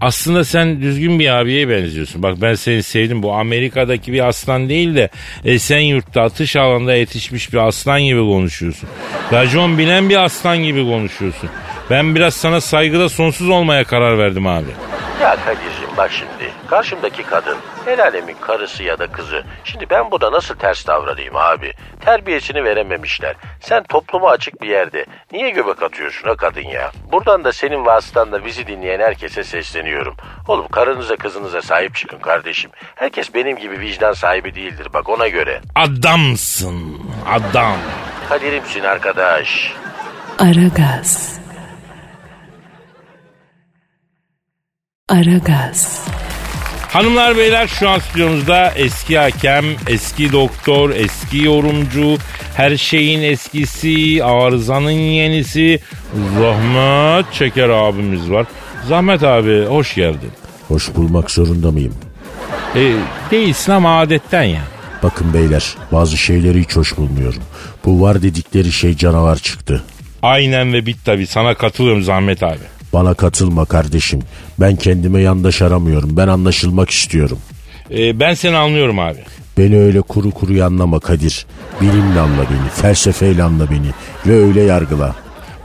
Aslında sen düzgün bir abiye benziyorsun. Bak ben seni sevdim. Bu Amerika'daki bir aslan değil de Esenyurt'ta atış alanında yetişmiş bir aslan gibi konuşuyorsun. Racon bilen bir aslan gibi konuşuyorsun. Ben biraz sana saygıda sonsuz olmaya karar verdim abi. Ya Kadir'cim bak şimdi karşımdaki kadın el alemin karısı ya da kızı. Şimdi ben buna nasıl ters davranayım abi? Terbiyesini verememişler. Sen topluma açık bir yerde niye göbek atıyorsun ha kadın ya? Buradan da senin vasıtanla bizi dinleyen herkese sesleniyorum. Oğlum karınıza kızınıza sahip çıkın kardeşim. Herkes benim gibi vicdan sahibi değildir bak ona göre. Adamsın. Adam. Kadir'imsin arkadaş. Aragaz. Aragaz. Hanımlar beyler şu an stüdyomuzda eski hakem, eski doktor, eski yorumcu, her şeyin eskisi, arızanın yenisi Zahmet Çeker abimiz var. Zahmet abi hoş geldin. Hoş bulmak zorunda mıyım? E, değilsin ama adetten ya. Bakın beyler bazı şeyleri hiç hoş bulmuyorum. Bu var dedikleri şey canavar çıktı. Aynen ve bit tabi sana katılıyorum Zahmet abi. Bana katılma kardeşim. Ben kendime yandaş aramıyorum. Ben anlaşılmak istiyorum. E, ben seni anlıyorum abi. Beni öyle kuru kuru anlama Kadir. Bilimle anla beni, felsefeyle anla beni ve öyle yargıla.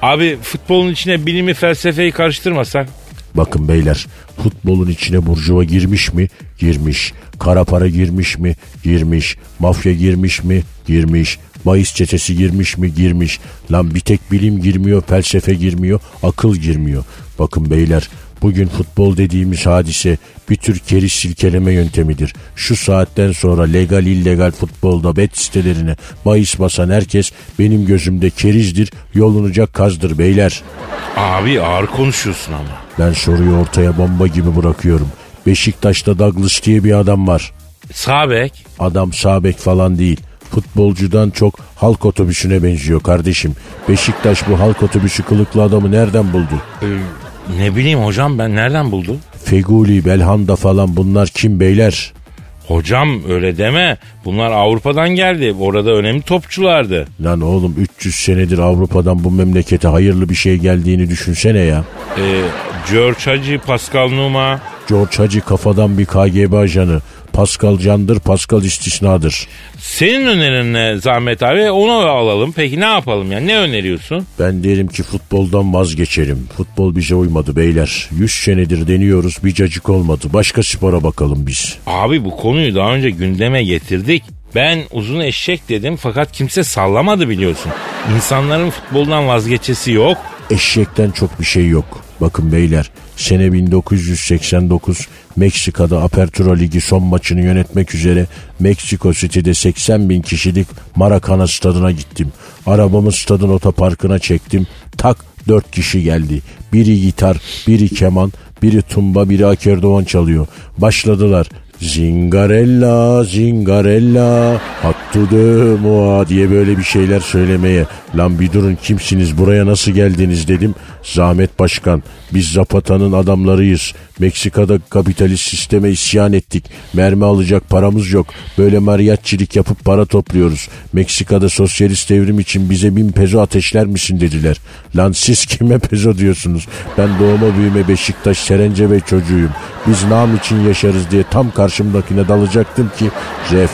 Abi futbolun içine bilimi felsefeyi karıştırmasak. Bakın beyler futbolun içine burjuva girmiş mi? Girmiş. Kara para girmiş mi? Girmiş. Mafya girmiş mi? Girmiş. Mayıs çetesi girmiş mi? Girmiş. Lan bir tek bilim girmiyor, felsefe girmiyor, akıl girmiyor. Bakın beyler Bugün futbol dediğimiz hadise bir tür keriz silkeleme yöntemidir. Şu saatten sonra legal illegal futbolda bet sitelerine bahis basan herkes benim gözümde kerizdir, yolunacak kazdır beyler. Abi ağır konuşuyorsun ama. Ben soruyu ortaya bomba gibi bırakıyorum. Beşiktaş'ta Douglas diye bir adam var. Sağ bek. Adam sağ bek falan değil. Futbolcudan çok halk otobüsüne benziyor kardeşim. Beşiktaş bu halk otobüsü kılıklı adamı nereden buldu? Ee, ne bileyim hocam ben nereden buldum? Feguli, Belhanda falan bunlar kim beyler? Hocam öyle deme. Bunlar Avrupa'dan geldi. Orada önemli topçulardı. Lan oğlum 300 senedir Avrupa'dan bu memlekete hayırlı bir şey geldiğini düşünsene ya. Ee, George Hacı, Pascal Numa. George Hacı kafadan bir KGB ajanı. Pascal candır, Pascal istisnadır. Senin önerin ne Zahmet abi? Onu alalım. Peki ne yapalım ya? Ne öneriyorsun? Ben derim ki futboldan vazgeçelim. Futbol bize uymadı beyler. 100 senedir deniyoruz bir cacık olmadı. Başka spora bakalım biz. Abi bu konuyu daha önce gündeme getirdik. Ben uzun eşek dedim fakat kimse sallamadı biliyorsun. İnsanların futboldan vazgeçesi yok. Eşekten çok bir şey yok. Bakın beyler sene 1989 Meksika'da Apertura Ligi son maçını yönetmek üzere Meksiko City'de 80 bin kişilik Maracana stadına gittim. Arabamı stadın otoparkına çektim. Tak 4 kişi geldi. Biri gitar, biri keman, biri tumba, biri akordeon çalıyor. Başladılar. Zingarella, zingarella, hattu de mua diye böyle bir şeyler söylemeye. Lan bir durun kimsiniz buraya nasıl geldiniz dedim. Zahmet Başkan biz Zapata'nın adamlarıyız. Meksika'da kapitalist sisteme isyan ettik. Mermi alacak paramız yok. Böyle mariyatçilik yapıp para topluyoruz. Meksika'da sosyalist devrim için bize bin pezo ateşler misin dediler. Lan siz kime pezo diyorsunuz? Ben doğma büyüme Beşiktaş Serencebey çocuğuyum. Biz nam için yaşarız diye tam karşımdakine dalacaktım ki ref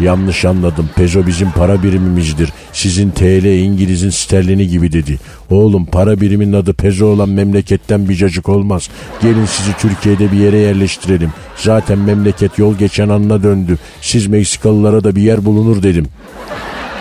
Yanlış anladım. Pezo bizim para birimimizdir. Sizin TL İngiliz'in sterlini gibi dedi. Oğlum para biriminin adı pezo olan memleketten bir cacık olmaz. Gelin sizi Türkiye'de bir yere yerleştirelim. Zaten memleket yol geçen anına döndü. Siz Meksikalılara da bir yer bulunur dedim.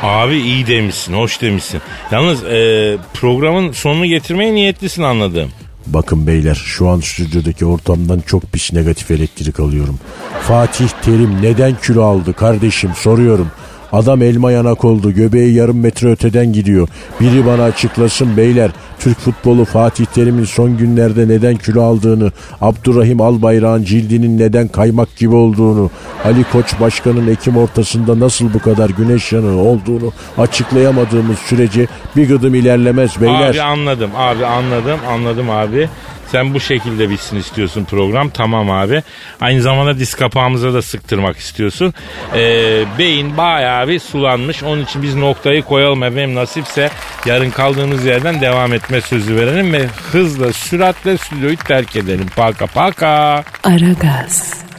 Abi iyi demişsin, hoş demişsin. Yalnız e, programın sonunu getirmeye niyetlisin anladım. Bakın beyler şu an stüdyodaki ortamdan çok pis negatif elektrik alıyorum. Fatih Terim neden kilo aldı kardeşim soruyorum. Adam elma yanak oldu. Göbeği yarım metre öteden gidiyor. Biri bana açıklasın beyler. Türk futbolu Fatih Terim'in son günlerde neden kilo aldığını, Abdurrahim Albayrak'ın cildinin neden kaymak gibi olduğunu, Ali Koç Başkan'ın Ekim ortasında nasıl bu kadar güneş yanığı olduğunu açıklayamadığımız sürece bir gıdım ilerlemez beyler. Abi anladım, abi anladım, anladım abi. Sen bu şekilde bitsin istiyorsun program. Tamam abi. Aynı zamanda diz kapağımıza da sıktırmak istiyorsun. Ee, beyin bayağı bir sulanmış. Onun için biz noktayı koyalım efendim. Nasipse yarın kaldığımız yerden devam etme sözü verelim ve hızla süratle stüdyoyu terk edelim. Paka paka. Aragaz.